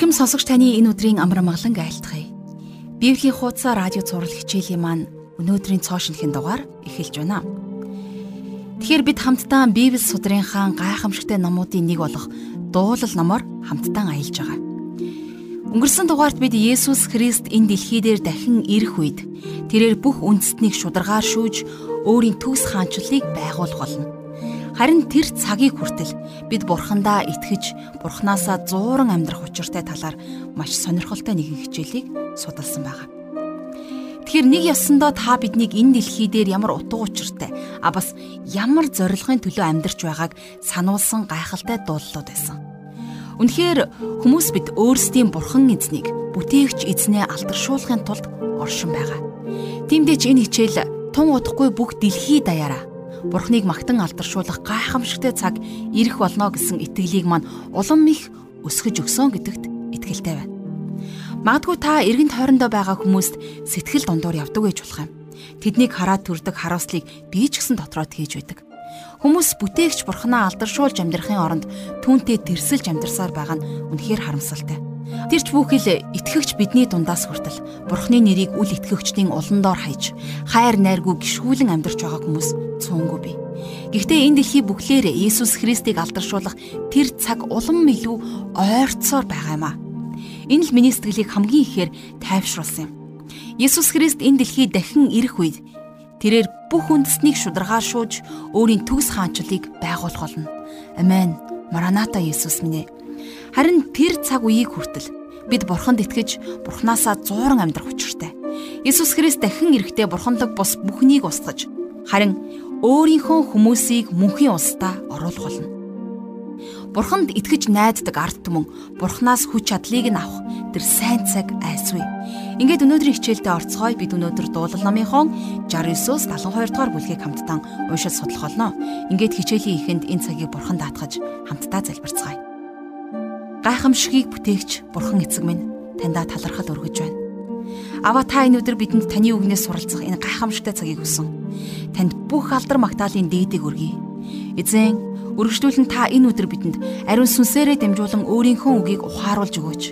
Ирхэм сонсогч таны энэ өдрийн амар амгалан айлтгая. Библийн хуудас радио цаурал хичээлийн маань өнөөдрийн цоо шинхэн дугаар эхэлж байна. Тэгэхээр бид хамтдаа Библи судрынхаа гайхамшигтай номуудын нэг болох дуулал номоор хамтдаа аялж байгаа. Өнгөрсөн дугаарт бид Есүс Христ энэ дэлхий дээр дахин ирэх үед тэрээр бүх үндэстнийг шударгаар шүүж өөрийн төгс хаанчлалыг байгуулах болно. Харин тэр цагийг хүртэл бид бурхандаа итгэж бурхнаасаа зууран амьдрах учиртай талаар маш сонирхолтой нэгэн хичээлийг судалсан байгаа. Тэгэхээр нэг ёсондоо та биднийг энэ дэлхий дээр ямар утга учиртай а бас ямар зорилгын төлөө амьдарч байгааг сануулсан гайхалтай дуулууд байсан. Үнэхээр хүмүүс бид өөрсдийн бурхан эзнийг бүтээгч эзнээ алдаршуулахын тулд оршин байгаа. Тиймдээ ч энэ хичээл тун удахгүй бүх дэлхий даяараа Бурхныг магтан алдаршуулах гайхамшигтай цаг ирэх болно гэсэн итгэлийг маань улам их өсгөж өгсөн гэдэгт итгэлтэй байна. Магадгүй та эргэн тойрондоо байгаа хүмүүст сэтгэл дундуур явдаг гэж болох юм. Тэднийг хараад төрдөг хараслыг би ч гэсэн дотроо тгийж байдаг. Хүмүүс бүтээгч бурхнаа алдаршуулж амьдрахын оронд түүнтэй тэрсэлж амьдарсаар байгаа нь үнэхээр харамсалтай. Тэрч бүхэл итгэгч бидний дундаас хүртэл Бурхны нэрийг үл итгэгчдийн улан доор хайж хайр найргүй гიშгүүлэн амьдарч байгаа хүмүүс цөөнгүй бий. Гэхдээ энэ дэлхий бүхлээр Иесус Христийг алдаршуулах тэр цаг улам илүү ойрцоор байгаа юм а. Энэ л миний сэтгэлийг хамгийн ихээр тайвшруулсан юм. Иесус Христ энэ дэлхий дахин ирэх үед тэрээр бүх үндэснийг шударгаар шууж өөрийн төгс хаанчлалыг байгуулах болно. Амен. Мараната Иесус минь ээ Харин тэр цаг үеийг хүртэл бид бурханд итгэж бурхнаасаа зууран амьдрах учиртай. Иесус Христ дахин ирэхдээ бурханлаг бус бүхнийг устгаж харин өөрийнхөө хүмүүсийг мөнхийн улсдаа оруулах болно. Бурханд итгэж найддаг ард түмэн Бурханаас хүч чадлыг нь авах тэр сайн цаг айсгүй. Ингээд өнөөдрийн хичээлдээ орцгоё бид өнөөдөр дуулал номынхон 69-өөс 72 дугаар бүлгийг хамтдаа уншиж судлах болно. Ингээд хичээлийн ихэнд энэ цагийг Бурханд даатгаж хамтдаа залбирцгаая. Гайхамшигыг бүтээгч Бурхан эцэг минь таньда талархал өргөж байна. Ава та энэ өдөр бидэнд таны үгнээс суралцах энэ гайхамшигтай цагийг өгсөн. Танд бүх алдар магтаалын дээдэг өргөе. Эзэн өргөжлүүлэн та энэ өдөр бидэнд ариун сүнсээрээ дамжуулан өөрийнхөө үгийг ухааруулж өгөөч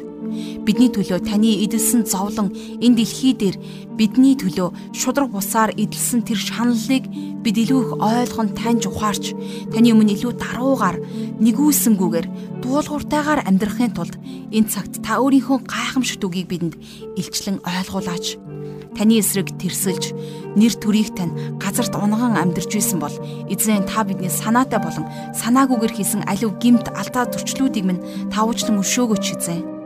бидний төлөө таны эдэлсэн зовлон энэ дэлхий дээр бидний төлөө шудраг бусаар эдэлсэн тэр шаналлыг бид илүү их ойлгон таньж ухаарч таны өмнө илүү даруугаар нэгүүлсэнгүүгээр дуулууртайгаар амьдрахын тулд энэ цагт та өөрийнхөө гайхамшигт үгийг бидэнд илчлэн ойлгуулаач. Таны эсрэг тэрсэлж нэр төрийг тань газарт унган амьдарч исэн бол эзэн та бидний санаатай болон санаагүйгээр хийсэн алив гимт алдаа зөрчлүүдийг минь таавуучлан өшөөгөөч эзэн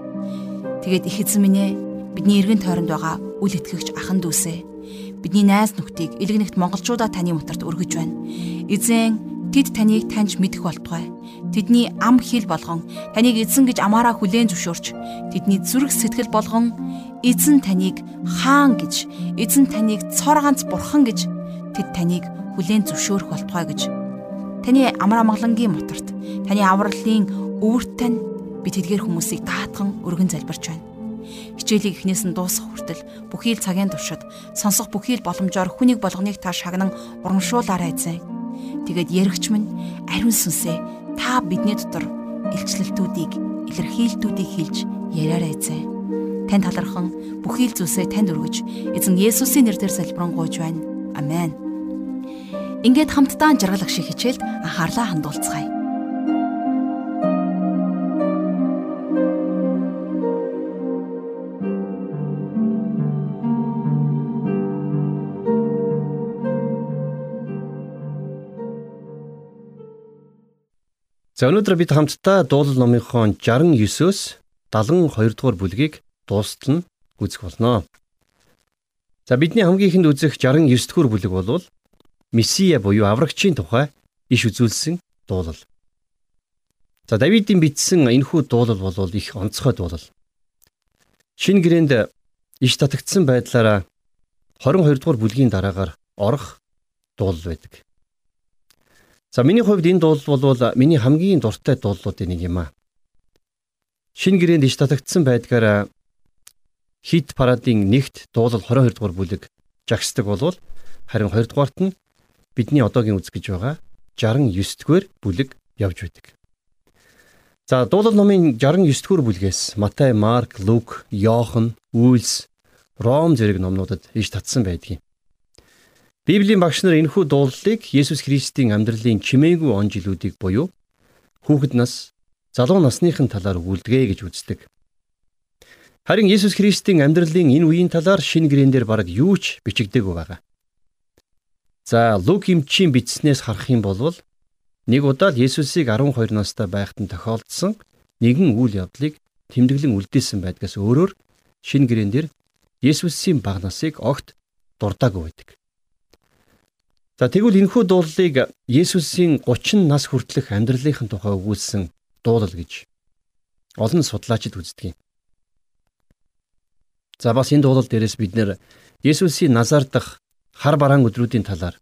Тэгээд их эзэн минь ээ бидний эргэн тойронд байгаа үл итгэгч ахан дүүсээ бидний найз нөхдийг илгэнэгт монголчуудаа таны мутарт өргөж байна. Эзэн тэд таныг таньж мэдэх болтугай. Тэдний ам хэл болгон таныг эзэн гэж амаараа хүлээн зөвшөөрч тэдний зүрх сэтгэл болгон эзэн таныг хаан гэж эзэн таныг цор ганц бурхан гэж тэд таныг хүлээн зөвшөөрөх болтугай гэж таны амар амгалангийн мутарт таны авралын өвөрт тань би тэдгээр хүмүүсийг даатхан өргөн залбирч байна. Хичээлийг эхнээс нь дуусгах хүртэл бүхий л цагийн туршид сонсох бүхий л боломжоор хүнийг болгоныг та шагнан урамшуулаарай эзэн. Тэгээд яригч минь ариун сүнсээ та бидний дотор илчлэлтүүдийг илэрхийлтүүдийг хэлж яриарай эзэн. Тань талархан бүхий л зүйлсээ танд өргөж эзэн Есүсийн нэрээр залбирanгуйж байна. Амен. Ингээд хамтдаа жаргалах шиг хичээлд анхаарлаа хандуулцгаая. За өнөөдөр бид хамтдаа дуулал номынхон 69-өөс 72 дугаар бүлгийг дуустал нь үзэх болно. За бидний хамгийн ихэнд үзэх 69 дугаар бүлэг бол Месиа буюу аврагчийн тухай иш үзүүлсэн дуулал. За Давидын бичсэн энэхүү дуулал бол их онцгой дуулал. Шинэ гэрээнд иш татагдсан байдлаараа 22 дугаар бүлгийн дараагаар орох дуулал байдаг. За миний хувьд энэ дуулал бол миний хамгийн дуртай дуулуудын нэг юм аа. Шинэ гэрээнд иш татагдсан байдгаараа хит парадын нэгт дуулал 22 дугаар бүлэг жагсдаг болвол харин 2 дугаарт нь бидний одоогийн үзэж байгаа 69 дугаар бүлэг явж байдаг. За дуулал номын 69 дугаар бүлгээс Матай, Марк, Лук, Йохан, Үйлс, Ром зэрэг номнуудад иш татсан байдгийг. Библийн багш нар энэхүү дуулалыг Есүс Христийн амьдралын чимээгүй он жилүүдийг буюу хүүхэд нас, залуу насныхын талаар өгүүлдэгэ гэж үздэг. Харин Есүс Христийн амьдралын энэ үеийн талаар шинэ гэрээнээр бараг юу ч бичигдээгүй байгаа. За Лук эмчийн бичснээс харах юм бол нэг удаа л Есүсийг 12 настай байхад нь тохиолдсон нэгэн үйл явдлыг тэмдэглэн үлдээсэн байдгаас өөрөөр шинэ гэрээнээр Есүсийн баг насыг огт дурдаагүй байдаг. За тэгвэл энэхүү дуулалыг Есүсийн 30 нас хүртэлх амьдралынхын тухай өгүүлсэн дуулал гэж олон судлаачид үздэг юм. За бас энэ дуулал дээрээс бид нэр Есүсийн Назар дахь хар бараан өдрүүдийн талаар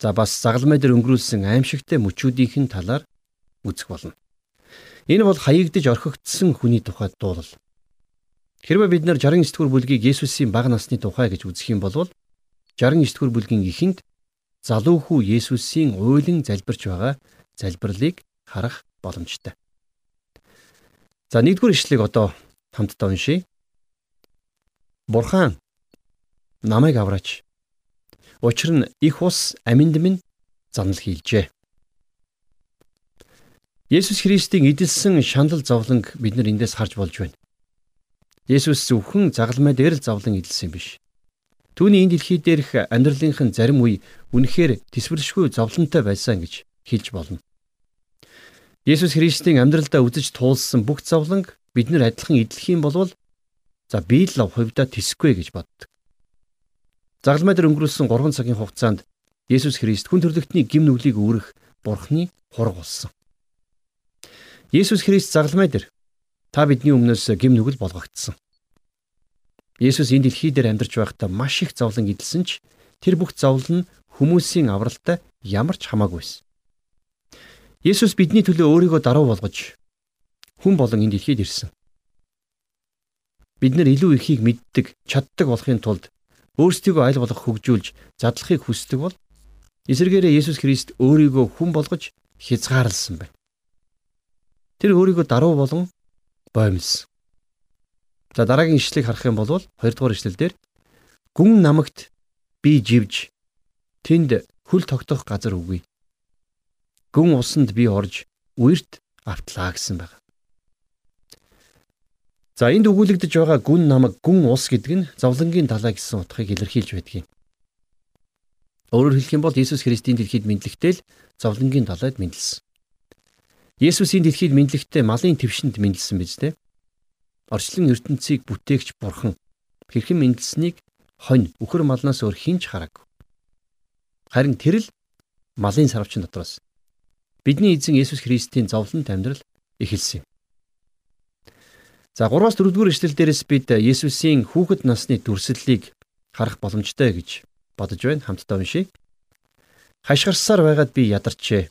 за бас загалмай дээр өнгөрүүлсэн аимшигтай мөчүүдийн талаар үзэх болно. Энэ бол хаягдж орхигдсон хүний тухайд дуулал. Хэрвээ бид нар 69 дугаар бүлгийг Есүсийн бага насны тухай гэж үзэх юм бол 69 дугаар бүлгийн эхэнд залуу хүү Есүсийн уйлан залбирч байгаа залбирлыг харах боломжтой. За нэгдүгээр ишлэгийг одоо хамтдаа уншийе. Бурхан намайг авраач. Учир нь их ус аминд минь занал хийлжээ. Есүс Христийн эдэлсэн шандал зовлонг бид нар эндээс харж болж байна. Есүс зөвхөн загалмай дээр л зовлон эдэлсэн биш. Түүний энэ дэлхий дээрх амьдралынхын зарим үе үнэхээр төсвөршгүй зовлонтой байсан гэж хэлж болно. Есүс Христийн амьдралдаа үзэж туулсан бүх зовлонг бид нар адилхан эдлэх юм бол за би л хувьдаа тэсэхгүй гэж боддог. Загалмай дээр өнгөрүүлсэн 3 цагийн хугацаанд Есүс Христ хүн төрлөختний гим нүглийг үүрэх Бурхны хураг болсон. Есүс Христ загалмай дээр та бидний өмнөөс гим нүгэл болгогдсон. Есүс энэ дэлхий дээр амьдарч байхдаа маш их зовлон эдэлсэн ч тэр бүх зовлон нь хүмүүсийн авралтай ямар ч хамаагүй байсан. Есүс бидний төлөө өөрийгөө даруй болгож хүн болон энэ дэлхийд ирсэн. Бид нар илүү ихийг мэддэг, чаддаг болохын тулд өөрсдийгөө аль болох хөгжүүлж задлахыг хүсдэг бол эсвэргээрээ Есүс Христ өөрийгөө хүн болгож хязгаарласан байна. Тэр өөрийгөө даруй болон боомлсон. За дараагийн ишлэгийг харах юм бол 2 дугаар ишлэлдэр гүн намагт би живж тэнд хөл тогтоох газар үгүй. Гүн усанд би орж үерт автлаа гэсэн байна. За энд өгүүлэгдэж байгаа гүн намаг гүн ус гэдэг нь зовлонгийн далай гэсэн утгыг илэрхийлж байдаг юм. Өөрөөр хэлэх юм бол Иесус Христийн дэлхийд мэдлэгтэй л зовлонгийн далайд мэдлсэн. Есүсийн дэлхийд мэдлэгтэй малын твшинд мэдлсэн биз дээ орчлон ертөнцийг бүтээгч бурхан хэрхэн мэндэлснийг хонь үхэр малнаас өөр хинч хараг. Харин тэр л малын сарвчин дотроос бидний эзэн Есүс Христийн зовлонт амьдрал эхэлсэн юм. За 3-аас 4-р эшлэл дээрээс бид Есүсийн хүүхэд насны дүрслэлийг харах боломжтой гэж бодож байна. Хамтдаа уншийе. Хашгирсаар байгаад би ядарчээ.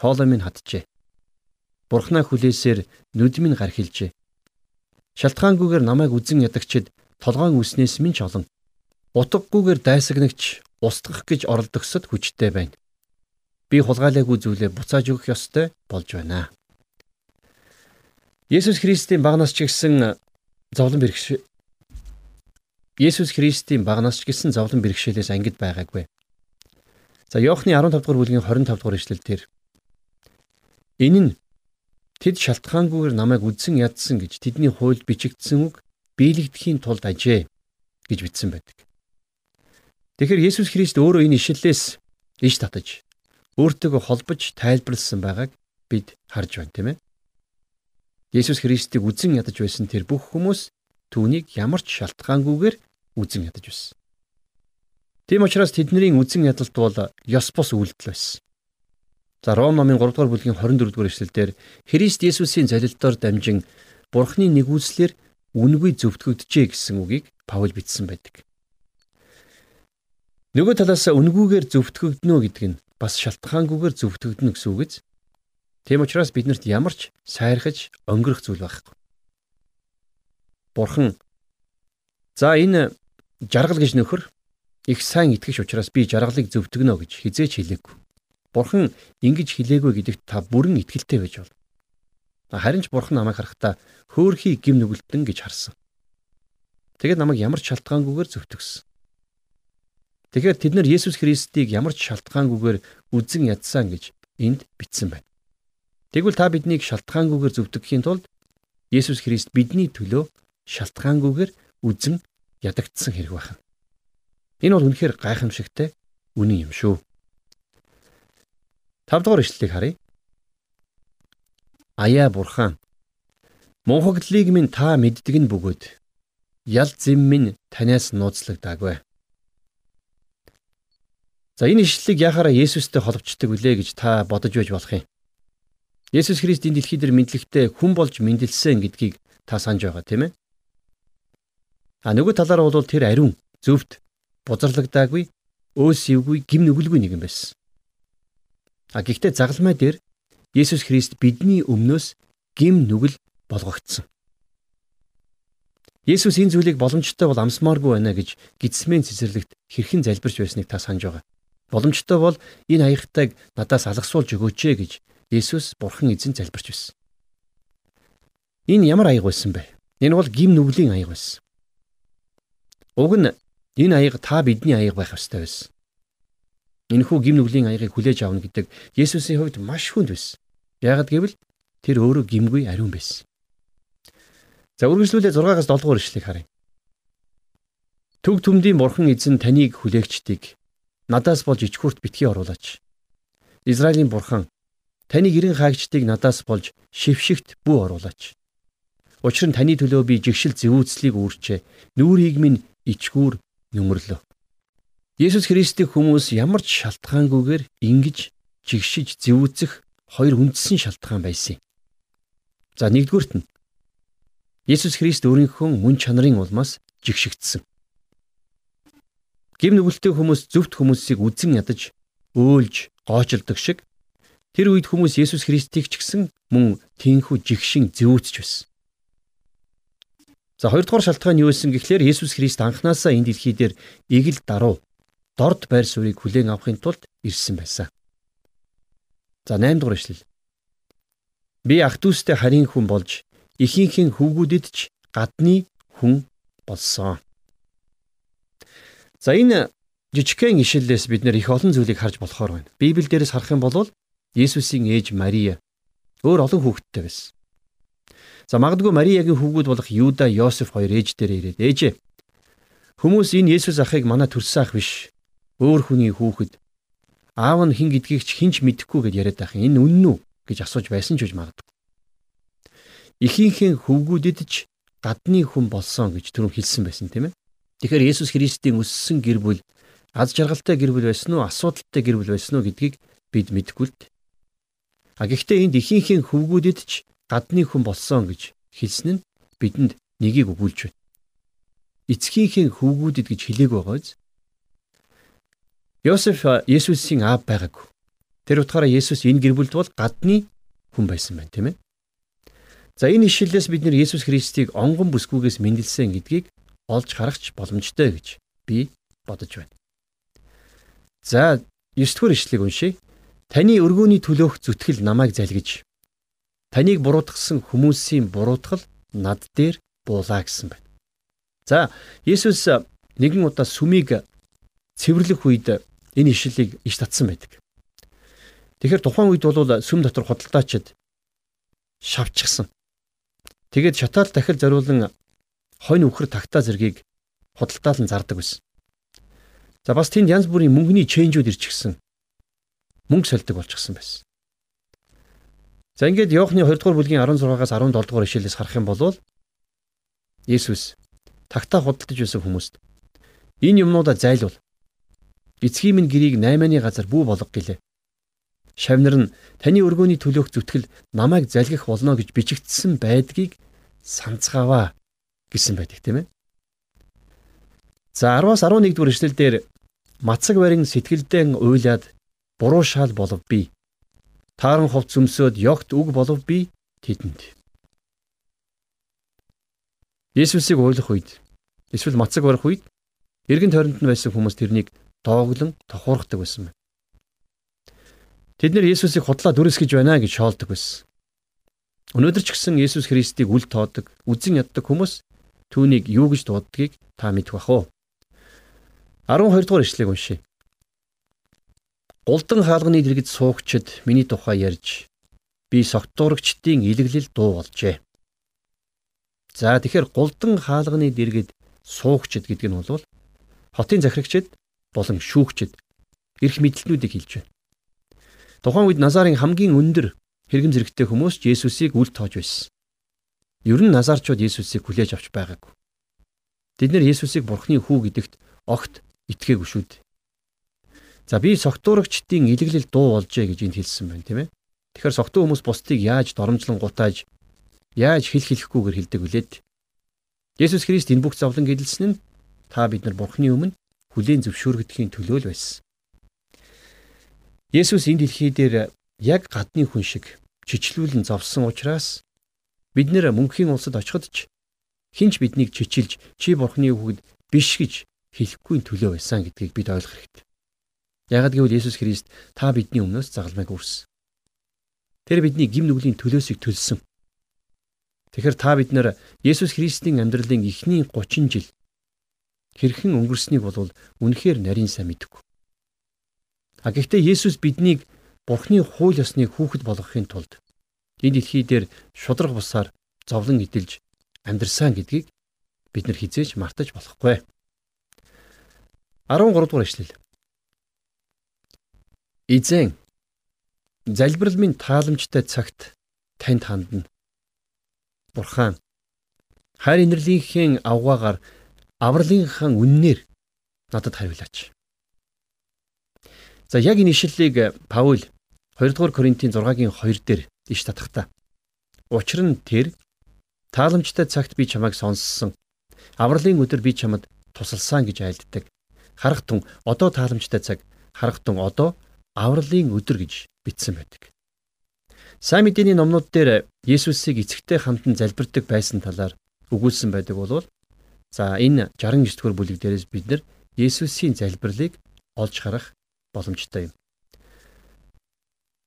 Хоолой минь хатжээ. Бурхнаа хүлээсээр нүд минь гархилжээ. Шалтгаангүйгээр намайг үзен ядагчид толгойн үснээс минь ч олон. Утгагүйгээр дайсагнагч устгах гэж оролдогсод хүчтэй байна. Би хулгайлаагүй зүйлээ буцааж өгөх ёстой болж байна. Есүс Христийн багнаас ч гэсэн зовлон бэрхшээл Есүс Христийн багнаас ч гэсэн зовлон бэрхшээлээс ангид байгаагүй. За Иохны 15 дугаар бүлгийн 25 дугаар ишлэлдэр энэ нь Тэд шалтгаангүйгээр намайг үдсэн ядсан гэж тэдний хуульд бичигдсэн үг биелэгдэхийн тулд ажээ гэж бичсэн байдаг. Тэгэхээр Есүс Христ өөрөө энэ ишлэлээс иш татаж өөртөөгөө холбож тайлбарлсан байгааг бид харж байна тийм ээ. Есүс Христийг үдсэн ядаж байсан тэр бүх хүмүүс түүнийг ямар ч шалтгаангүйгээр үдсэн ядаж байсан. Тийм учраас тэдний үдсэн ядалт бол ёс бус үйлдэл байсан. За Ром номын 3 дугаар бүлгийн 24 дугаар эшлэлдэр Христ Есүсийн залилтоор дамжин Бурхны нэгүслэр үнгүй зөвтгөгдөжээ гэсэн үгийг Паул бичсэн байдаг. Нөгөө талаас үнгүйгээр зөвтгөгднө гэдэг нь бас шалтгаангүйгээр зөвтгөгднө гэсэн үг биз? Тийм учраас биднэрт ямар ч сайрхаж өнгөрөх зүйл байхгүй. Бурхан за энэ жаргал гэж нөхөр их сайн итгэж учраас би жаргалыг зөвтгөнө гэж хизээч хэлээгүй. Бурхан ингэж хэлээгүй гэдэгт та бүрэн итгэлтэй байж бол. Харин ч бурхан намайг харахтаа хөөхий гим нүгэлтэн гэж харсан. Тэгээд намайг ямар ч шалтгаангүйгээр зөвтгсөн. Тэгэхээр тэд нар Есүс Христийг ямар ч шалтгаангүйгээр үзэн ядсан гэж энд бичсэн байна. Тэгвэл та биднийг шалтгаангүйгээр зөвтгөхийн тулд Есүс Христ бидний төлөө шалтгаангүйгээр үзэн ядагдсан хэрэг байна. Энэ бол үнэхээр гайхамшигтай үнэн юм шүү. 5 дугаар ишлэлийг харъя. Аяа бурхан Мөнхөглийг минь та мэддэг нь бөгөөд ял зэм минь танаас нууцлагдаагүй. За энэ ишлэлийг яхаараа Есүстэй холбочдөг үлээ гэж та бодож байж болох юм. Есүс Христ энэ дэлхий дээр мэдлэгтэй хүн болж мэндэлсэн гэдгийг та санаж байгаа тийм ээ. А нөгөө талаараа бол тэр ариун, зөвхт, бузарлагдаагүй, өөсөвгүй, гим нүгэлгүй нэгэн байсан. А гэхдээ загалмай дээр Есүс Христ бидний өмнөөс гим нүгэл болгогдсон. Есүс энэ зүйлийг боломжтой бол амсмааргүй байна гэж гидсмэн цэцэрлэгт хэрхэн залбирч байсныг та санаж байгаа. Боломжтой бол энэ аягтайг надаас алгасуулж өгөөч ээ гэж Есүс Бурхан эзэн залбирч байсан. Энэ ямар аяг байсан бэ? Энэ бол гим нүглийн аяг байсан. Уг нь энэ аяг та бидний аяг байх ёстой байсан. Энэхүү гим нүглийн аягийг хүлээж авна гэдэг Есүсийн хувьд маш хүнд байсан. Яагад гэвэл тэр өөрөө гимгүй ариун байсан. За үргэлжлүүлээ 6-аас 7 дугаар ишлэгийг харъя. Төг төмдийн бурхан эзэн таныг хүлээгчдийг надаас болж ичхүрт битгий оруулаач. Израилийн бурхан таны гэрэн хаагчдыг надаас болж шившигт бүү оруулаач. Учир нь таны төлөө би жигшил зэвүүцлийг үүрчээ. Нүүрийг минь ичгүүр нүмерлөө. Есүс Христийг хүмүүс ямар ч шалтгаангүйгээр ингэж жигшиж зэвүүцэх хоёр үндсэн шалтгаан байсан юм. За нэгдүгüрт нь Есүс Христ өөрийнхөө мөн чанарын улмаас жигшигдсэн. Гим нүгэлтэй хүмүүс зөвхт хүмүүсийг үзэн ядаж, өөлж, гоочилдог шиг тэр үед хүмүүс Есүс Христийг ч гэсэн мөн тийхүү жигшин зөөцч байсан. За хоёрдугаар шалтгаан юу байсан гэхлээр Есүс Христ анханасаа энэ дэлхий дээр игэл даруу дорд байр суурийг хүлээн авахын тулд ирсэн байсан. За 8 дугаар ишлэл. Би ах дүүстэй харийн хүн болж ихийнхээ хүүгүүдэд ч гадны хүн болсон. За энэ жижигхэн ишлэлээс бид нэр их олон зүйлийг харж болохоор байна. Библиэл дээрээс харах юм бол Есүсийн ээж Мария өөр олон хүүхэдтэй байсан. За магадгүй Мариягийн хүүгүүд болох Юда, Йосеф хоёр ээж дээр ирээд ээжээ. Хүмүүс энэ Есүс ахыг манай төрсөн ах биш. Өөр хүний хүүхэд. Аав нь хин гэдгийг ч хинч мэдэхгүй гэд яриад байх. Энэ үнэн үү гэж асууж байсан ч үж магадгүй ихийнхээ хөвгүүдэд ч гадны хүн болсон гэж түрүү хэлсэн байсан тийм ээ. Тэгэхээр Есүс Христийн өссөн гэр бүл аз жаргалтай гэр бүл байсан уу, асуудалтай гэр бүл байсан уу гэдгийг бид мэдэхгүй л дээ. А гэхдээ энд ихийнхээ хөвгүүдэд ч гадны хүн болсон гэж хэлсэн нь бидэнд нэгийг өгүүлж байна. Эцгийнхээ хөвгүүдэд гэж хэлээг байгааз. Йосеф Есүсийн аав байгаагүй. Тэр утгаараа Есүс энэ гэр бүлд бол гадны хүн байсан байна, тийм ээ. За энэ ишлэлээс бид нэр Есүс Христийг онгон бүсгүйгээс мэндэлсэн гэдгийг олж харахч боломжтой гэж би бодож байна. За 9 дугаар ишлэгийг уншийе. Таны өргөөний төлөөх зүтгэл намайг залгиж таныг буруутгсан хүмүүсийн буруутгал над дээр буулаа гэсэн байна. За Есүс нэгэн удаа сүмийг цэвэрлэх үед энэ ишлэлийг иш татсан байдаг. Тэгэхээр тухайн үед бол сүм дотор худалдаачид шавчсан. Тэгээд шатаал дахил зориулан хонь үхэр тагтаа зэргийг худалдаалan зардаг байсан. За бас тэнд янз бүрийн мөнгөний ченжүүд ирчихсэн. Мөнгө сольдог болчихсон байсан. За ингээд Иохны 2 дугаар бүлгийн 16-аас 17 дугаар ишлэлээс харах юм бол Есүс тагтаа худалдаж байсан хүмүүст энэ юмнуудаа зайлуул. Эцгийн минь гэрийг 8-ны газар бүү болго гэлээ. Шавнар нь таны өргөөний төлөөх зүтгэл намайг залгих болно гэж бичигдсэн байдгийг санацгааваа гэсэн байдаг тийм ээ. За 10-аас 11 дугаар эшлэл дээр мацаг барин сэтгэлдээ уйлаад буруу шал болов би. Тааран хувц өмсөд ёгт үг болов би тэдэнд. Есүсийг ойлгох үед эсвэл мацаг барих үед эргэн тойронд нь байсан хүмүүс тэрнийг дооглон тохуурхдаг байсан байна. Тэд нэр Есүсийг худлаа дүрсгэж байна гэж шоолдог байсан. Өнөөдөр ч гэсэн Есүс Христийг үл тоодог, үзэн яддаг хүмүүс түүнийг юу гэж дууддгийг та мэдэх бах уу? 12 дугаар ишлэгийг уншъя. Гулдан хаалганы дэргэд суугчид миний тухай ярьж би согтуурагчдын илэглэл дуу болжээ. За тэгэхээр гулдан хаалганы дэргэд суугчид гэдэг нь бол хотын захирагчид болон шүүгчид эрх мэдлэлтнүүдийг хэлж байна. Тухайн үед Назарын хамгийн өндөр хэрэгэм зэрэгтэй хүмүүс Есүсийг үл тоож байсан. Ер нь Назарчууд Есүсийг хүлээж авч байгаагүй. Тэд нэр Есүсийг Бурхны хүү гэдэгт огт итгээгүй шүү дээ. За би согтуурагчдын илэглэл дуу болжээ гэж энд хэлсэн байна тийм ээ. Тэгэхээр согтуу хүмүүс бусдыг яаж доромжлон гутааж яаж хэл хэлэхгүйгээр хэлдэг вүлээд. Есүс Христ энэ бүх зовлон гэдэлсэн нь та бид нар Бурхны өмнө хүлээн зөвшөөрөгдөхийн төлөө л байсан. Есүс энэ дэлхий дээр яг гадны хүн шиг чичлүүлэн зовсон учраас бид нэр мөнхийн улсад очиход ч хинч биднийг чичилж чи Бурхны хүүхэд биш гэж хэлэхгүй төлөө байсан гэдгийг бид ойлгох хэрэгтэй. Ягд гэвэл Есүс Христ та бидний өмнөөс загалмайг үрсэн. Тэр бидний гим нүглийн төлөөсийг төлсөн. Тэгэхээр та бид нэр Есүс Христийн амьдралын эхний 30 жил хэрхэн өнгөрснийг бол үнэхээр нарийн сайн мэдгүй. А гэхдээ Есүс биднийг Бурхны хууль ёсныг хүүхэд болгохын тулд энэ дэлхий дээр шудраг бусаар зовлон идэлж амьдрсан гэдгийг бид нар хизээж мартаж болохгүй. 13 дугаар ишлэл. Изэн залбирал минь тааламжтай цагт танд хандна. Бурхан хайр инэрлийнхээ авгаагаар авралынхаа үннээр надад хариулаач. За яг энэ ишлэлийг Паул 2 дугаар Коринтын 6-гийн 2 дээр иш татахта. Учир нь тэр тааламжтай цагт би чамайг сонссон. Авралын өдөр би чамд тусалсан гэж айлддаг. Харахтун одоо тааламжтай цаг, харахтун одоо авралын өдөр гэж бичсэн байдаг. Сайн мэдээний номнууд дээр Есүсийг эцэгтэй хамтан залбирдаг байсан талаар өгүүлсэн байдаг болвол за энэ 69 дугаар бүлэг дээрээс бид нар Есүсийн залбирлыг олж харах боломжтой юм.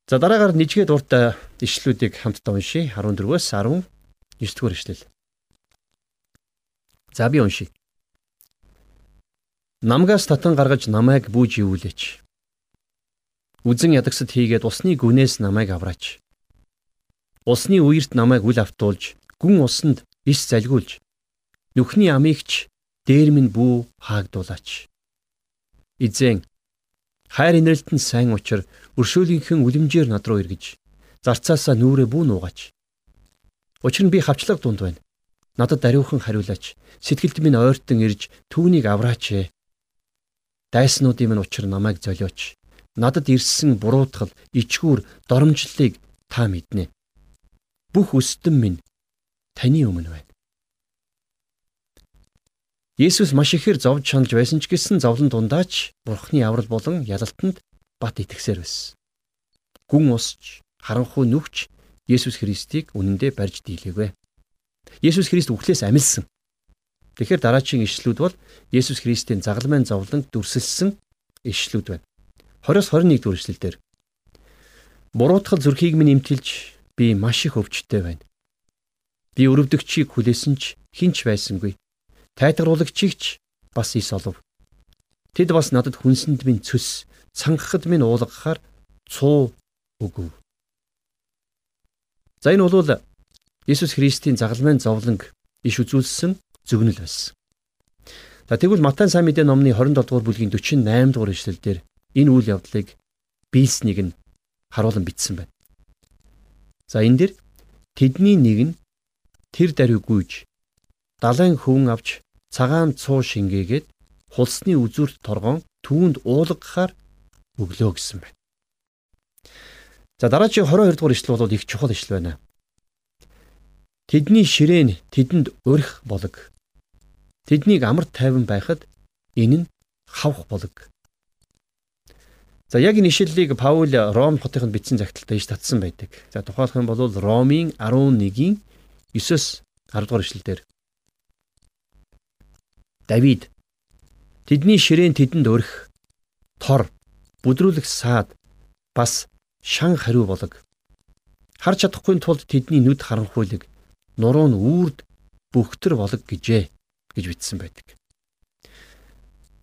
За дараагаар нэггээд урт ишлүүдийг хамтдаа уншийе 14-өөс 19 дугаар ишлэл. За би уншийе. Намгаас татан гаргаж намайг бүүж ивүүлээч. Үзэн ядагсад хийгээд усны гүнээс намайг авраач. Усны үерт намайг үл автуулж, гүн усанд ис залгиулж, нүхний амигч дээр минь бүү хаагдуулаач. Изэн хайр инрэлт нь сайн учир өршөөлийнхэн үлэмжээр над руу эргэж зарцаасаа нүрээ бүү нуугач. Учир нь би хавчлаг дунд байна. Надад даруйхан хариулаач. Сэтгэлд минь ойртон ирж түүнийг авраач. Дайснуудын минь учир намайг золиоч надад ирсэн буруутгал, ичгүүр, доромжллыг та мэднэ. Бүх өстөн минь таны өмнө байна. Есүс маш ихээр зовж шаналж байсан ч гэсэн зовлон дундаач Бурхны аврал болон ялалтанд бат итгэсээр байсан. Гүн усч, харанхуй нүхч Есүс Христийг үнэндээ барьж дийлээвэ. Есүс Христ үхлээс амилсан. Тэгэхээр дараачийн ишлүүд бол Есүс Христийн загалмайн зовлон дүрсэлсэн ишлүүд байна. 20-21 дугаар эшлэлдэр Буруутгал зүрхийг минь имтэлж би маш их өвчтөй байна. Би өрөвдөгчийг хүлээсэн ч хинч байсангүй. Тайтгаруулагчийг ч бас ис олов. Тэд бас надад хүнсэнд минь цөс, цангахад минь уулгахаар цуу өгөв. За энэ бол Иесус Христийн загалмайн зовлонг иш үзүүлсэн зөвнөл байсан. За тэгвэл Матай сайн мэдээ номны 27 дугаар бүлгийн 48 дугаар эшлэлдэр энэ үйл явдлыг биелснийг нь харуулan бичсэн байна. За энэ дэр тэдний нэг нь тэр даруй гүйж далайн хөвөн авч цагаан цуу шингээгээд хулсны үзүүрт торгон түүнд уулгахаар өглөө гэсэн байна. За дараагийн 22 дугаар ишлэл бол их чухал ишлэл байна. Тэдний ширээн тэдэнд өрх болог. Тэднийг амар тайван байхад энэ нь хавх болог. За яг энэ ишлэлийг Паул Ром хотынд бичсэн загталтаа иш татсан байдаг. За тухайлх юм бол Ромын 11-ийн 9-с 10 дугаар ишлэлдэр Давид тэдний ширээн тэдэнд өрх тор бүдрүүлэх саад бас шан хариу болог харж чадахгүй тулд тэдний нүд харанхуйлаг нуруу нь үрд бөхтөр болог гэжээ гэж бичсэн байдаг.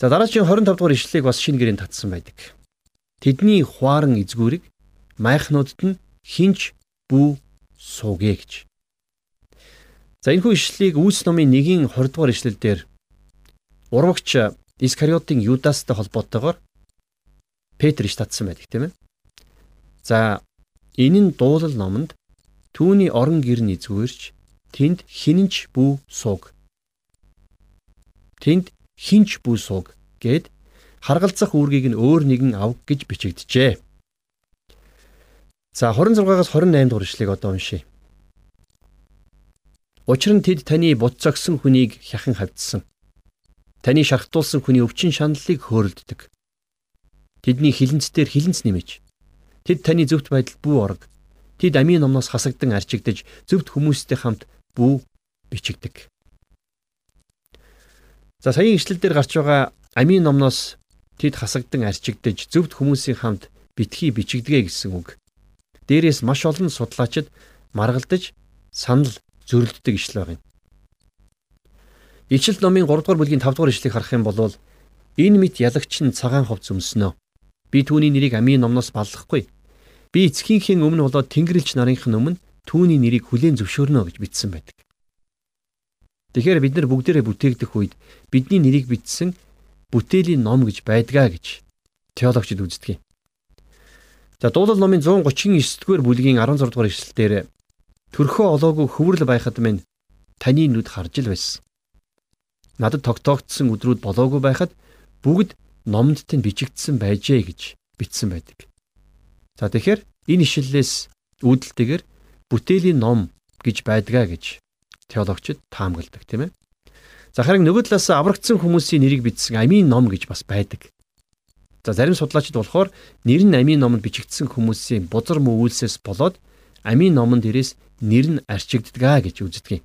За дараагийн 25 дугаар ишлэлийг бас шинэ гэрээнд татсан байдаг. Тэдний хуаран эзгүүрийг майхнуудад нь хинч бүү суугэ гэж. За энэхүү ишлэлийг Үлс номын 1-ийн 20 дугаар ишлэл дээр урвагч Искариотын Юдастай холбоотойгоор Петр иш татсан байдаг тийм ээ. За энэ нь дуулал номонд түүний орон гэр нэзгүүрч тэнд хинэнч бүү сууг. Тэнд хинч бүү сууг гэд харгалзах үүргийг нь өөр нэгэн авг гэж бичигдэжээ. За 26-аас 28 дугаар ишлэгийг одоо уншийе. Учир нь тэд таны буццогсон хүнийг хяхан хавдсан. Таны шархтуулсан хүний өвчин шаналлыг хөөрөлддөг. Тэдний хилэнцээр хилэнц нэмэж Тэд таны зөвхт байдал бүү орог. Тэд амийн номноос хасагдан арчигдж зөвхт хүмүүстэй хамт бүү бичигдэг. За саяын ишлэл дээр гарч байгаа амийн номноос тэд хасагдан арчигдж зөвхт хүмүүсийн хамт битгий бичигдэгэ гэсэн үг. Дээрээс маш олон судлаачид маргалдаж санал зөрөлддөг ишлэл байна. Ичлэл номын 3 дугаар бүлгийн 5 дугаар ишлэгийг харах юм бол энэ мэд ялагч нь цагаан ховц өмснөө. Би түүний нэрийг амийн номноос баллахгүй. Би эцгийнхээ өмнө болоод Тэнгэрлэгч нарынх нь өмнө түүний нэрийг хүлээн зөвшөөрнө гэж бичсэн байдаг. Тэгэхээр бид нар бүгдээрээ бүтээгдэх үед бидний нэрийг бичсэн бүтээлийн ном гэж байдгаа гэж теологчид үздэг юм. За дуулал номын 139-р бүлгийн 16 дугаар эшлэлдэр төрхөө олоогүй хөврөл байхад минь таны нүд харж л байсан. Надад тогтоогдсон өдрүүд болоогүй байхад бүгд номд тань бичигдсэн байжээ гэж бичсэн байдаг. За тэгэхээр энэ ишлэлээс үүдэлтэйгээр бүтээлийн ном гэж байдгаа гэж теологчид таамагладаг тийм ээ. За харин нөгөө талаас аврагдсан хүмүүсийн нэрийг бичсэн амийн ном гэж бас байдаг. За зарим судлаачид болохоор нэр нь амийн номонд бичигдсэн хүмүүсийн бузар муу үйлсээс болоод амийн номонд дээрээс нэр нь арчигддгаа гэж үздэг юм.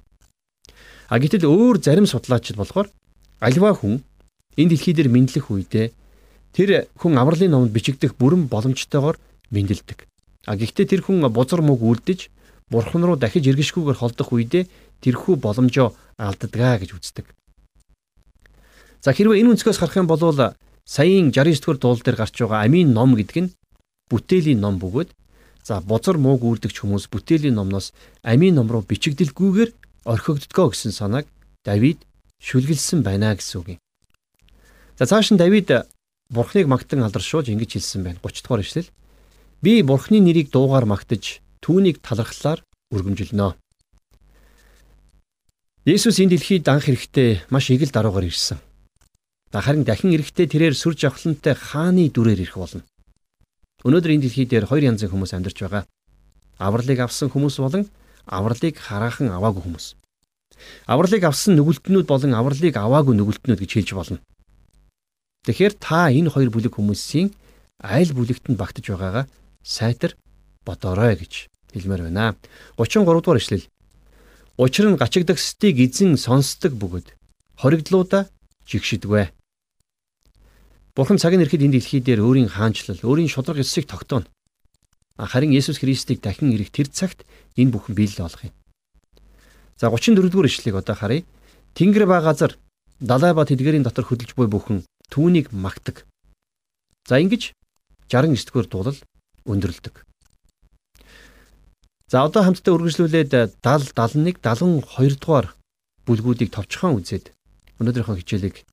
А гэтэл өөр зарим судлаачид болохоор альва хүн энэ дэлхий дээр мэдлэх үедээ тэр хүн авралын номонд бичигдэх бүрэн боломжтойгоор мэндэлдэг. А гэхдээ тэр хүн бузар мөг үлдэж бурхан руу дахиж эргэшгүйгээр холдох үедээ тэрхүү боломжоо алддгаа гэж үздэг. За хэрвээ энэ өнцгөөс харах юм бол саяын 69 дугаар дуул дээр гарч байгаа амийн ном гэдэг нь бүтээлийн ном бөгөөд за бузар мууг үлдэгч хүмүүс бүтээлийн номноос амийн ном руу бичигдэлгүйгээр орхигддгоо гэсэн санааг Давид шүлгэлсэн байна гэсэн үг юм. За цааш нь Давид Бурхныг магтан алдаршуулж ингэж хэлсэн байна. 30 дугаар эшлэл. Би Бурхны нэрийг дуугаар магтаж түүнийг талархлаар өргөмжилнө. Есүс энэ дэлхийд анх ирэхдээ маш эгэл даруугаар ирсэн. Харин дахин ирэхдээ тэрээр сүр жавхлантай хааны дүрээр ирэх болно. Өнөөдөр энэ дэлхий дээр хоёр янзын хүмүүс амьдарч байгаа. Авралыг авсан хүмүүс болон авралыг хараахан аваагүй хүмүүс. Авралыг авсан нүгэлтнүүд болон авралыг аваагүй нүгэлтнүүд гэж хэлж болно. Тэгэхээр та энэ хоёр бүлэг хүмүүсийн айл бүлэгт нь багтаж байгаагаа сайтар бодоорой гэж хэлмээр байна. 33 дугаар ишлэл. Учир нь гачигдагсдыг эзэн сонсдог бөгөөд хоригдлуудаа жигшидвэ. Бурхан цаг нь ирэхэд энэ дэлхий дээр өөрийн хаанчлал, өөрийн шудраг эсийг тогтооно. Харин Есүс Христийг дахин ирэх тэр цагт энэ бүхэн биелэл болох юм. За 34 дугаар ишлэгийг одоо харъя. Тэнгэр ба газар далай ба тэдгэрийн дотор хөдөлж буй бүхэн түүнийг магтаг. За ингэж 69 дугаар дуулал өндөрлөдөг. За одоо хамтдаа үргэлжлүүлээд 70 71 72 дугаар бүлгүүдийг товчхон үзээд өнөөдрийнхөө хичээлийг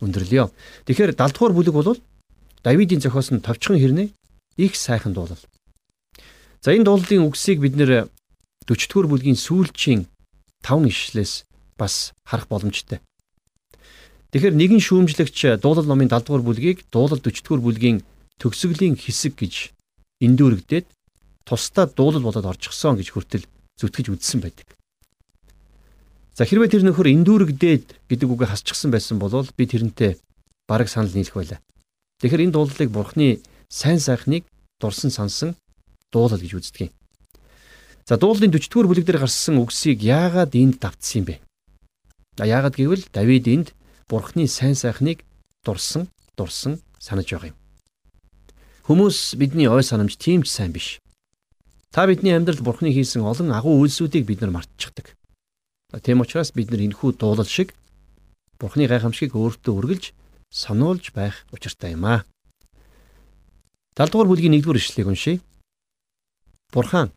өндөрлөё. Тэгэхээр 70 дугаар бүлэг бол Давидын зохиосон товчхон хэрнээ их сайхан дуулал. За энэ дуулалын үгсийг бид нэр 40 дугаар бүлгийн сүүлчийн 5 ишлээс бас харах боломжтой. Тэгэхээр нэгэн шүүмжлэгч дуулал номын 70 дугаар бүлгийг дуулал 40 дугаар бүлгийн төгсгөлийн хэсэг гэж эндүүрэгдээд тусдаа дуулал болоод орчихсон гэж хүртэл зүтгэж үзсэн байдаг. За хэрвээ тэр нөхөр эндүүрэгдээд гэдэг үгээ хасчихсан байсан бол би тэрнтэй бараг санал нийлэх байлаа. Тэгэхээр энэ дуулалыг бурхны сайн сайхныг дурсан сансан дуулал гэж үздэг юм. За дуулалын 40-р бүлэг дээр гарсан үгсийг яагаад энд давтсан юм бэ? За яагаад гэвэл Давид энд бурхны сайн сайхныг дурсан дурсан санаж байгаа юм. Хүмүүс бидний ой санамж тийм ч сайн биш. Та бидний амьдралд Бурхны хийсэн олон агуу үйлсүүдийг бид нар мартчихдаг. Тийм учраас бид нар энэхүү дуулал шиг Бурхны гайхамшигыг өөртөө үргэлж сануулж байх учиртай юм аа. 70 дугаар бүлгийн 1-р ишлэгийг уншийе. Бурхан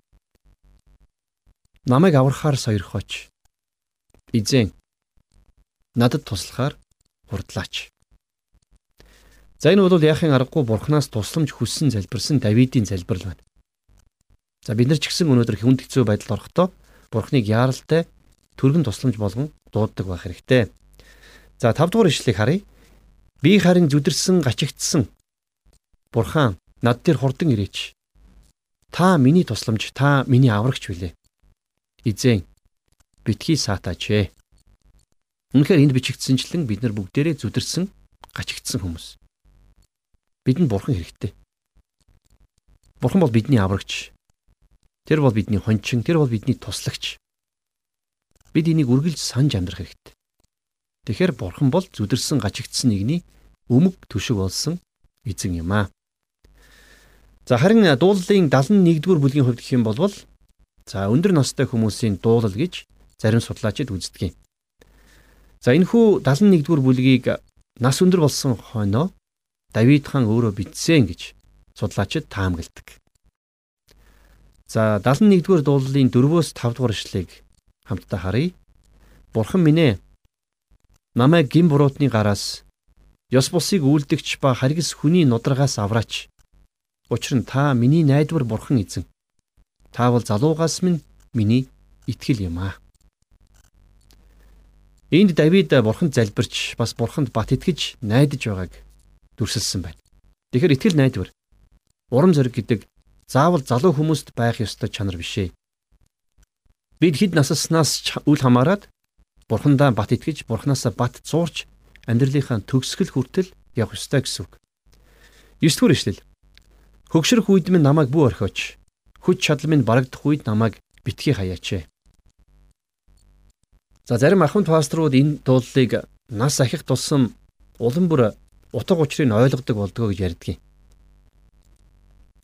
намайг аврахаар сойрхооч. Эзэн надад туслахаар хурдлаач. За энэ бол яахын аргагүй бурхнаас тусламж хүссэн залбирсан Давидын залбирал байна. За бид нар ч гэсэн өнөөдөр хүнд хэцүү байдалд орохдоо бурхныг яаралтай төргөн тусламж болгон дууддаг байх хэрэгтэй. За 5 дугаар ишлэгийг харъя. Би харин зүдэрсэн гачигдсан. Бурхан над дээр хурдан ирээч. Та миний тусламж, та миний аврагч билээ. Эзэн битгий саатаач ээ. Үнэхээр энд бичигдсэнчлэн бид нар бүгдээрээ зүдэрсэн гачигдсан хүмүүс. Бидэнд бурхан хэрэгтэй. Бурхан бол бидний аврагч. Тэр бол бидний хончин, тэр бол бидний туслагч. Бид энийг үргэлж санаж амьдрах хэрэгтэй. Тэгэхээр бурхан бол зүдэрсэн гачигдсан нэгний өмг төшөг болсон эзэн юм аа. За харин дуулалын 71-р бүлгийн хувьд гэх юм бол за өндөр настай хүмүүсийн дуулал гэж зарим судлаачид үздэг юм. За энэхүү 71-р бүлгийг нас өндөр болсон хойноо Давид хаан өөрөө бичсэн гэж судлаачид таамагладаг. За 71-р дуулалын 4-өөс 5 дугаар ишлэгийг хамтдаа харъя. Бурхан минь ээ намайг гин буруутны гараас ёс бусыг үйлдэгч ба харгис хүний нудрагаас авраач. Учир нь та миний найдвар бурхан эзэн. Та бол залуугаас минь миний итгэл юм аа. Энд Давид бурханд залбирч бас бурханд бат итгэж найдаж байгааг дүрсэлсэн байна. Тэгэхээр итгэл найдвар урам зориг гэдэг заавал залуу хүмүүст байх ёстой чанар биш ээ. Бид хэд насаснаас үл хамааран бурхандаа бат итгэж бурхнаасаа бат зуурч амьдралынхаа төгсгөл хүртэл явах ёстой гэсэн үг. 9 дугаар ишлэл. Хөгшрөх үед минь намайг бүү орхиоч. Хүч чадал минь барагдах үед намайг битгий хаяач. За зарим ахмад пасторууд энэ дуулалыг нас ахих тусам улам бүр утга учирыг ойлгодог болдгоо гэж ярьдгийг.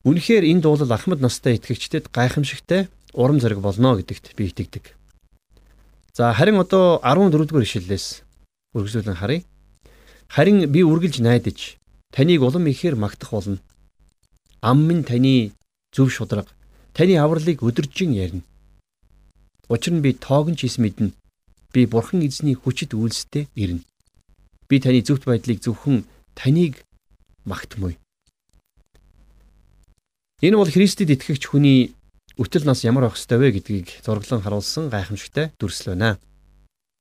Үнэхээр энэ дуулал ахмад настай итгэгчдэд гайхамшигтай урам зориг болно гэдэгт би итгэдэг. За харин одоо 14 дугаар ишлэлээс үргэлжлүүлэн харъя. Харин би үргэлж найдаж таныг улам ихээр магтах болно. Ам минь таны зөв шудраг, таны авралыг өдөржин ярина. Учир нь би тоогн ч ис мэднэ. Би бурхан эзний хүчит үйлстэй ирнэ. Би таны зөвхт байдлыг зөвхөн таныг магтмуй. Энэ бол Христэд итгэгч хүний өтөл нас ямар байх ёстой вэ гэдгийг зураглан харуулсан гайхамшигтай дүрслэл байна.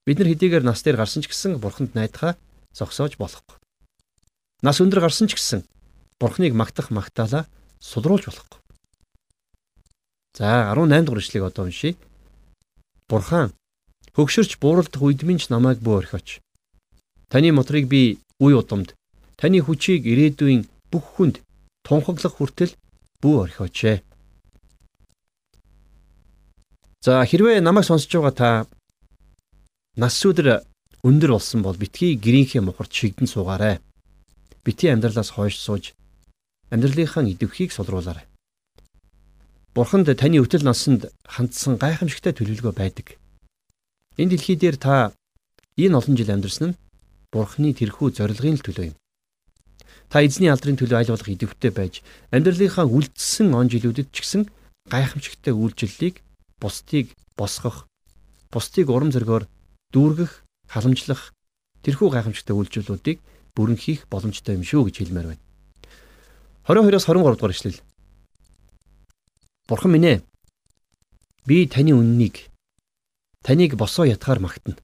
Бид нар хэдийгээр нас дээр гарсан ч гэсэн бурханд найдахаа зогсоож болохгүй. Нас өндөр гарсан ч гэсэн бурхныг магтах магтаалаа сулруулж болохгүй. За 18 дугаар ишлэгийг одоо уншийе. Бурхан хөгшөрч бууралдах үед минь ч намайг бөө орхиоч. Таны мотрыг би үе удамд Таны хүчийг ирээдүйн бүх хүнд тунхаглах хүртэл бүү орхиоч. За хэрвээ намайг сонсож байгаа та нас өдөр өндөр болсон бол битгий гэрийнхээ мухарт шигдэн суугаарай. Бити амьдралаас хойш сууж амьдралынхаа идэвхийг сулруулаарай. Бурханд таны өвтөл насанд хандсан гайхамшигтай төлөвлөгөө байдаг. Энэ дэлхий дээр та энэ олон жил амьдарсан нь Бурхны тэрхүү зорилгын төлөө юм. Та эзний алдрын төлөө аль болох идэвхтэй байж амьдралынхаа үлдсэн он жилүүдэд ч гэсэн гайхамшигтай үйлчлэлийг бусдыг босгох, бусдыг урам зоригоор дүүргэх, халамжлах тэрхүү гайхамшигтай үйлчлэлүүдийг бүрэн хийх боломжтой юм шүү гэж хэлмээр байна. 22-оос 23 дугаар ишлэл. Бурхан минь ээ. Би таны үннийг таныг босоо ятгаар магтана.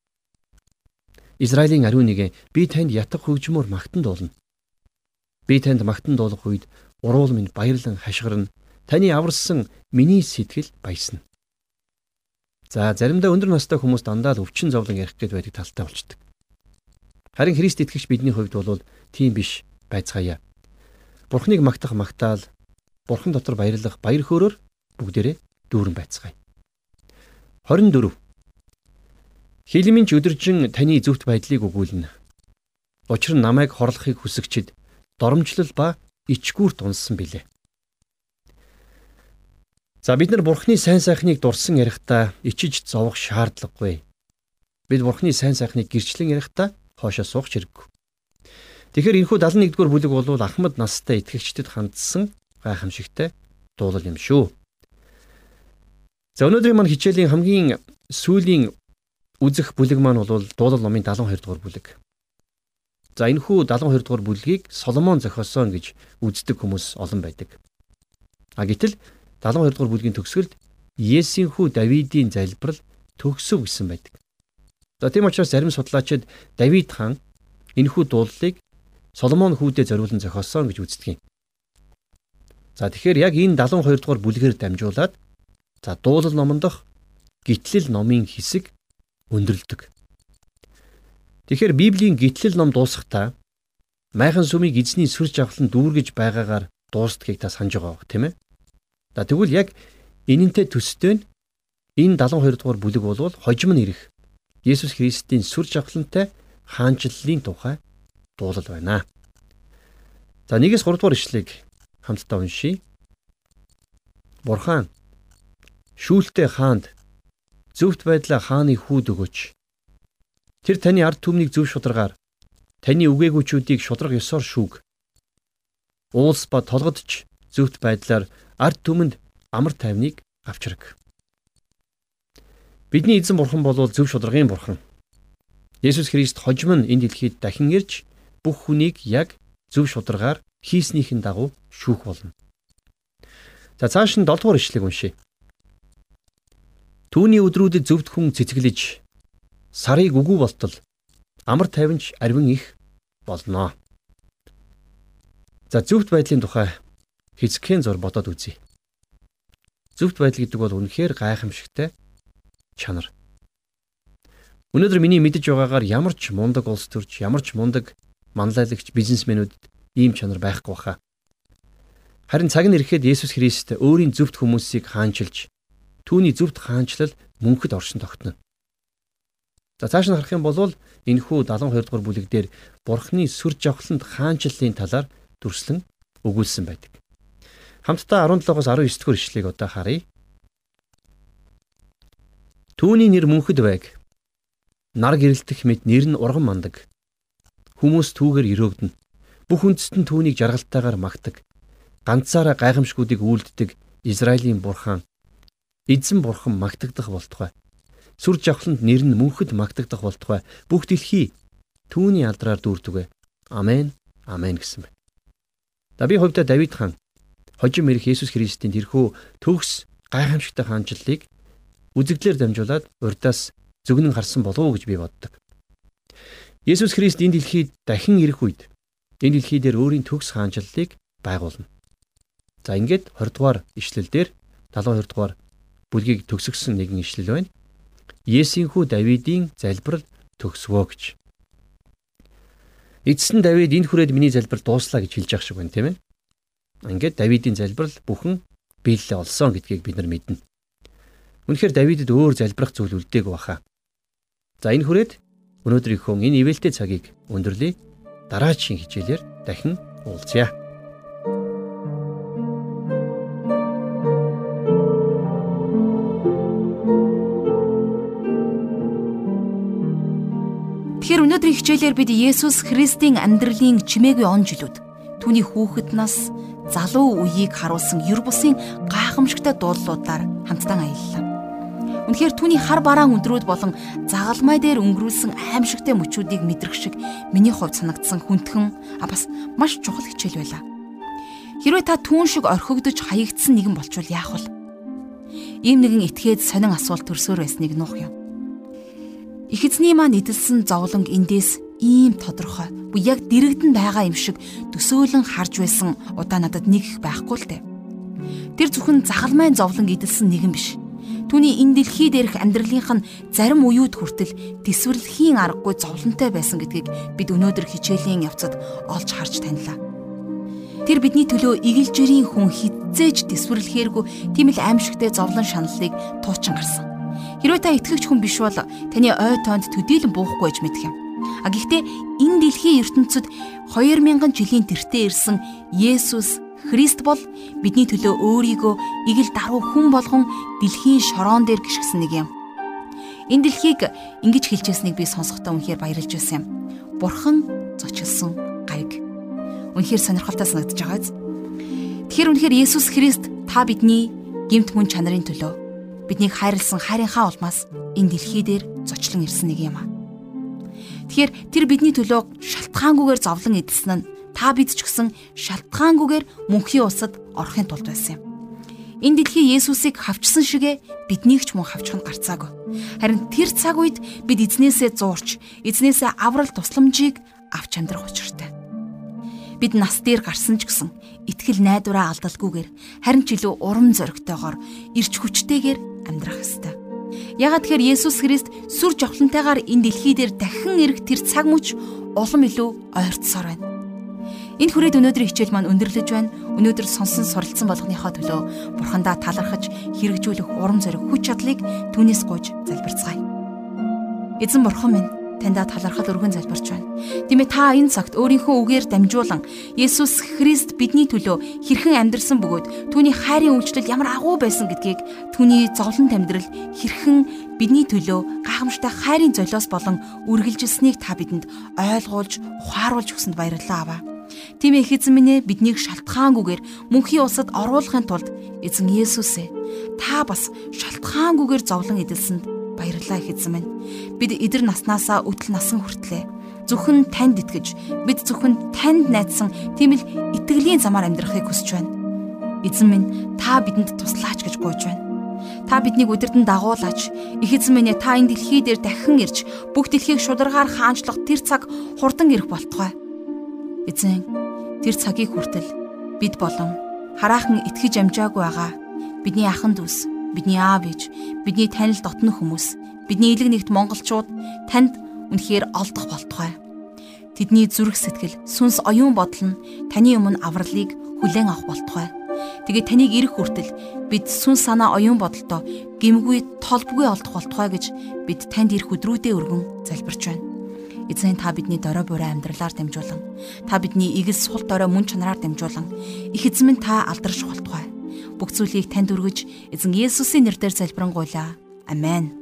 Израилийн ариун нэгэ би танд ятг хөгжмөр магтан дуулна. Би танд магтан дуулах үед уруул минь баярлан хашгирна. Таны аварсан миний сэтгэл баясна. За заримдаа өндөр настай хүмүүс дандаа л өвчин зовлон ярих гээд байдаг талтай болчдөг. Харин Христ итгэгч бидний хувьд бол тийм биш байцгаая. Бурхныг магтах магтаал, Бурхан дотор баярлах баяр хөөрөөр бүгдээрээ дүүрэн байцгаая. 24 Хилмийн ч өдөржин таны зөвхт байдлыг өгүүлнэ. Учир нь намайг хорлохыг хүсэгчд доромжлол ба ичгүүрт унсан билээ. За бид нар Бурхны сайн сайхныг дурсан ярихдаа ичиж зовох шаардлагагүй. Бид Бурхны сайн сайхныг гэрчлэн ярихдаа хоошоо суух хэрэггүй. Тэгэхээр энэхүү 71-р бүлэг бол Ахмад настай итгэгчдэд хандсан гайхамшигтай дуулал юм шүү. За өнөөдрийн маань хичээлийн хамгийн сүүлийн үзэх бүлэг маань бол дуулал номын 72 дугаар бүлэг. За энэхүү 72 дугаар бүлгийг Соломон зохиосон гэж үздэг хүмүүс олон байдаг. А гэтэл 72 дугаар бүлгийн төгсгөлд Есийн хүү Давидын залбирал төгсөв гэсэн байдаг. За тийм учраас зарим судлаачид Давид хаан энэхүү дуулалыг Соломон хүүдээ зориулан зохиосон гэж үздэг юм. За тэгэхээр яг энэ 72 дугаар бүлгээр дамжуулаад за дуулал номондох гитлэл номын хэсэг өндөрлөдөг. Тэгэхээр Библийн гитлэл ном дуусахдаа майхан сүмийг эзний сүр жавхлан дүүргэж байгаагаар дуустдгийг та санаж байгаа бох тийм ээ. За тэгвэл яг энэнтэй төстэй нь энэ 72 дугаар бүлэг болвол хожим нь ирэх Есүс Христийн сүр жавхлантай хаанчлалын тухай дуулал байна. За 1-с 3 дугаар ишлэгийг хамтдаа уншийе. Бурхан шүүлтэ хаанд зөвхт байдлаа хааны хүүд өгөөч. Тэр таны ард түмнийг зөв шударгаар таны үгээгүүчүүдийг шудрах ёсоор шүүг. Уулс ба толгодч зөвхт байдлаар ард түмэнд амар тайвныг авчраг. Бидний эзэн бурхан бол зөв шударгын бурхан. Есүс Христ хожим нь энэ дэлхийд дахин ирж бүх хүнийг яг зөв шударгаар хийснийхэн дагуу шүүх болно. За цааш нь 7 дугаар ишлэгийг уншъя. Түүний өдрүүдэд зөвд хүн цэцгэлж сарыг үгүй болтол амар тайванч арвин их болно. За зөвхт байдлын тухай Хизкийн зур бодоод үзье. Зөвхт байдал гэдэг бол үнэхээр гайхамшигтай чанар. Өнөөдөр миний мэдэж байгаагаар ямар ч мундаг улс төрч, ямар ч мундаг манлайлагч бизнесмэнүүд ийм чанар байхгүй баха. Харин цаг нь ирэхэд Есүс Христ өөрийн зөвхт хүмүүсийг хаанчилж түүний зөвхт хаанчлал мөнхөд оршин тогтно. За цааш нь харах юм бол энэхүү 72 дугаар бүлэг дээр Бурхны сүр жавхланд хаанчлалын талаар дүрслэн өгүүлсэн байдаг. Хамтдаа 17-оос 19 дэх ишлэгийг одоо харъя. Түүний нэр мөнхөд байг. Нар гэрэлтэх мэд нэр нь урган мандаг. Хүмүүс түүгээр өрөөгдөн. Бүх үндэст нь түүнийг жаргалтайгаар магтаг. Ганцаараа гайхамшгүүдийг үйлддэг Израилийн бурхан эзэн бурхан магтагдах болтугай. Сүр жавхланд нэр нь мөнхөд магтагдах болтугай. Бүх дэлхий түүний алдраар дүүртүгэ. Амен. Амен гэсэн байна. Да би хувьдаа Давид хаан хожим ирэх Есүс Христийн тэрхүү төгс гайхамшигтай хаанчлалыг үзэгдлэр дамжуулаад урдаас зүгнэн харсан болов уу гэж би боддог. Есүс Христ энэ дэлхийд дахин ирэх үед энэ дэлхий дээр өөрийн төгс хаанчлалыг байгуулна. За ингээд 20 дугаар ишлэл дээр 72 дугаар бүлгийг төгсгсөн нэгэн ишлэл байна. Есийн хүү Давидын залбирал төгсвөө гэж. Эцэст нь Давид энэ хүрээд миний залбир дууслаа гэж хэлж явах шиг байна тийм ээ. Ингээд Давидын залбирал бүхэн биелэлээ олсон гэдгийг бид нар мэднэ. Үнэхээр Давидэд өөр залбирах зүйл үлдээг баха. За энэ хүрээд өнөөдрийнхөө энэ ивэлтэй цагийг өндөрлөе. Дараагийн хичээлээр дахин уулзъя. Тэгэхээр өнөөдрийн хичээлээр бид Есүс Христийн амьдралын чимээгүй он жилүүд түүний хүүхэд нас залуу үеийг харуулсан ер бусын гайхамшигтай дуулуудаар хамтдаа аяллаа. Үнэхээр түүний хар бараан өндрүүд болон загалмай дээр өнгөрүүлсэн аимшигтай мөчүүдийг мэдрэх шиг миний хувьд санагдсан хүндхэн а бас маш чухал хичээл байлаа. Хэрвээ та түүн шиг орхигдож хаягдсан нэгэн болчвол яах вэ? Ийм нэгэн этгээд сонин асуулт төрсөөр байсныг нуух юм. Их эзний маань эдэлсэн зовлонг эндээс ийм тодорхой буюу яг дэрэгдэн байгаа юм шиг төсөөлөн харж байсан удаа надад нэг их байхгүй л дээ. Тэр зөвхөн загалмайн зовлон идэлсэн нэгэн биш. Түүний энэ дэлхий дээрх амьдралынх нь зарим үеуд хүртэл төсвөрлөхийн аргагүй зовлонтой байсан гэдгийг бид өнөөдөр хичээлийн явцад олж харж танилаа. Тэр бидний төлөө игэл жирийн хүн хизээж төсвөрлөхээргүй тийм л аимшигтэй зовлон шаналлыг туучин гарсан. Хэрвээ та итгэгч хүн биш бол таны ой тоонд төдийлөн буухгүй гэж мэдэх юм. А гэхдээ энэ дэлхийн ертөнцид 2000 жилийн тэртээ ирсэн Есүс Христ бол бидний төлөө өөрийгөө игэл даруй хүн болгон дэлхийн шороон дээр гიშгсэн нэг юм. Энэ дэлхийг ингэж хэлжсэнийг би сонсохдоо үнэхээр баярлж байсан юм. Бурхан зочилсон гайг. Үнэхээр сонирхолтой санагдаж байгаа биз? Тэгэхээр үнэхээр Есүс Христ та бидний гемт мөн чанарын төлөө биднийг хайрлсан хайрынхаа улмаас энэ дэлхий дээр зочлон ирсэн нэг юм аа. Тэгэхээр тэр бидний төлөө шалтгаангүйгээр зовлон эдэлсэн нь та бид ч гэсэн шалтгаангүйгээр мөнхийн усад орохын тулд байсан юм. Энэ дэлхий Есүсийг хавчсан шигэ биднийг ч мөн хавчих нь гарцаагүй. Харин тэр цаг үед бид эзнээсээ зуурч, эзнээсээ аврал тусламжийг авч амьдрах учиртай. Бид нас дээр гарсан ч гэсэн итгэл найдвараа алдалгүйгээр харин ч илүү урам зоригтойгоор ирч хүчтэйгээр амьдрах ёстой. Ягаад тэгэхээр Есүс Христ сүр жавхлантайгаар энэ дэлхий дээр дахин ирэх тэр цаг мөч улам илүү ойртсоор байна. Энэ хүрээд өнөөдрийн хичээл маань өндөрлөж байна. Өнөөдөр сонсон суралцсан болгоныхоо төлөө бурхандаа талархаж хэрэгжүүлэх урам зориг хүч чадлыг түүнээс гуйж залбирцгаая. Эзэн бурхан минь таньда талархал өргөн залбирч байна. Тиймээ та энэ цагт өөрийнхөө үгээр дамжуулан Есүс Христ бидний төлөө хэрхэн амьдрсан бөгөөд түүний хайрын үйлчлэл ямар агуу байсан гэдгийг түүний зовлон амьдрал хэрхэн бидний төлөө гайхамшигтай хайрын золиос болон үргэлжилсэнийг та бидэнд ойлгуулж, ухааруулж өгсөнд баярлалаа аваа. Тийм ээ эзэн минь ээ биднийг шалтгаангүйгээр мөнхийн усад оруулахын тулд эзэн Есүсээ та бас шалтгаангүйгээр зовлон эдэлсэнд баярлалаа эзэн минь. Бид эдэр наснаасаа үтэл насан хүртлээ зөвхөн танд итгэж бид зөвхөн танд найдсан тийм л итгэлийн замаар амьдрахыг хүсэж байна. Эзэн минь та бидэнд туслаач гэж гуйж байна. Та биднийг өдөртөн дагуулаач. Их эзэн минь та энэ дэлхий дээр дахин ирж бүх дэлхийг шударгаар хаанчлах тэр цаг хурдан ирэх болтугай. Эзэн тэр цагийг хүртэл бид болон хараахан итгэж амжаагүй байгаа бидний ахын дүүс бидний аав ээж, бидний танил дотно хүмүүс, бидний элэг нэгт монголчууд танд үнэхээр олдох болтугай. Тэдний зүрх сэтгэл, сүнс оюун бодол нь таны өмнө авралыг хүлээн авах болтугай. Тэгээд таныг ирэх хүртэл бид сүнс санаа оюун бодолтой гимгүй толбгүй олдох болтугай гэж бид танд ирэх өдрүүдээ өргөн залбирч байна. Эзэн та бидний дорой буруу амьдралаар дамжуулан та бидний игэл сул дорой мөн чанараар дамжуулан их эзэн минь та алдарш болтугай бүх зүйлийг танд өргөж эзэн Есүсийн нэрээр залбирanгуйлаа. Амен.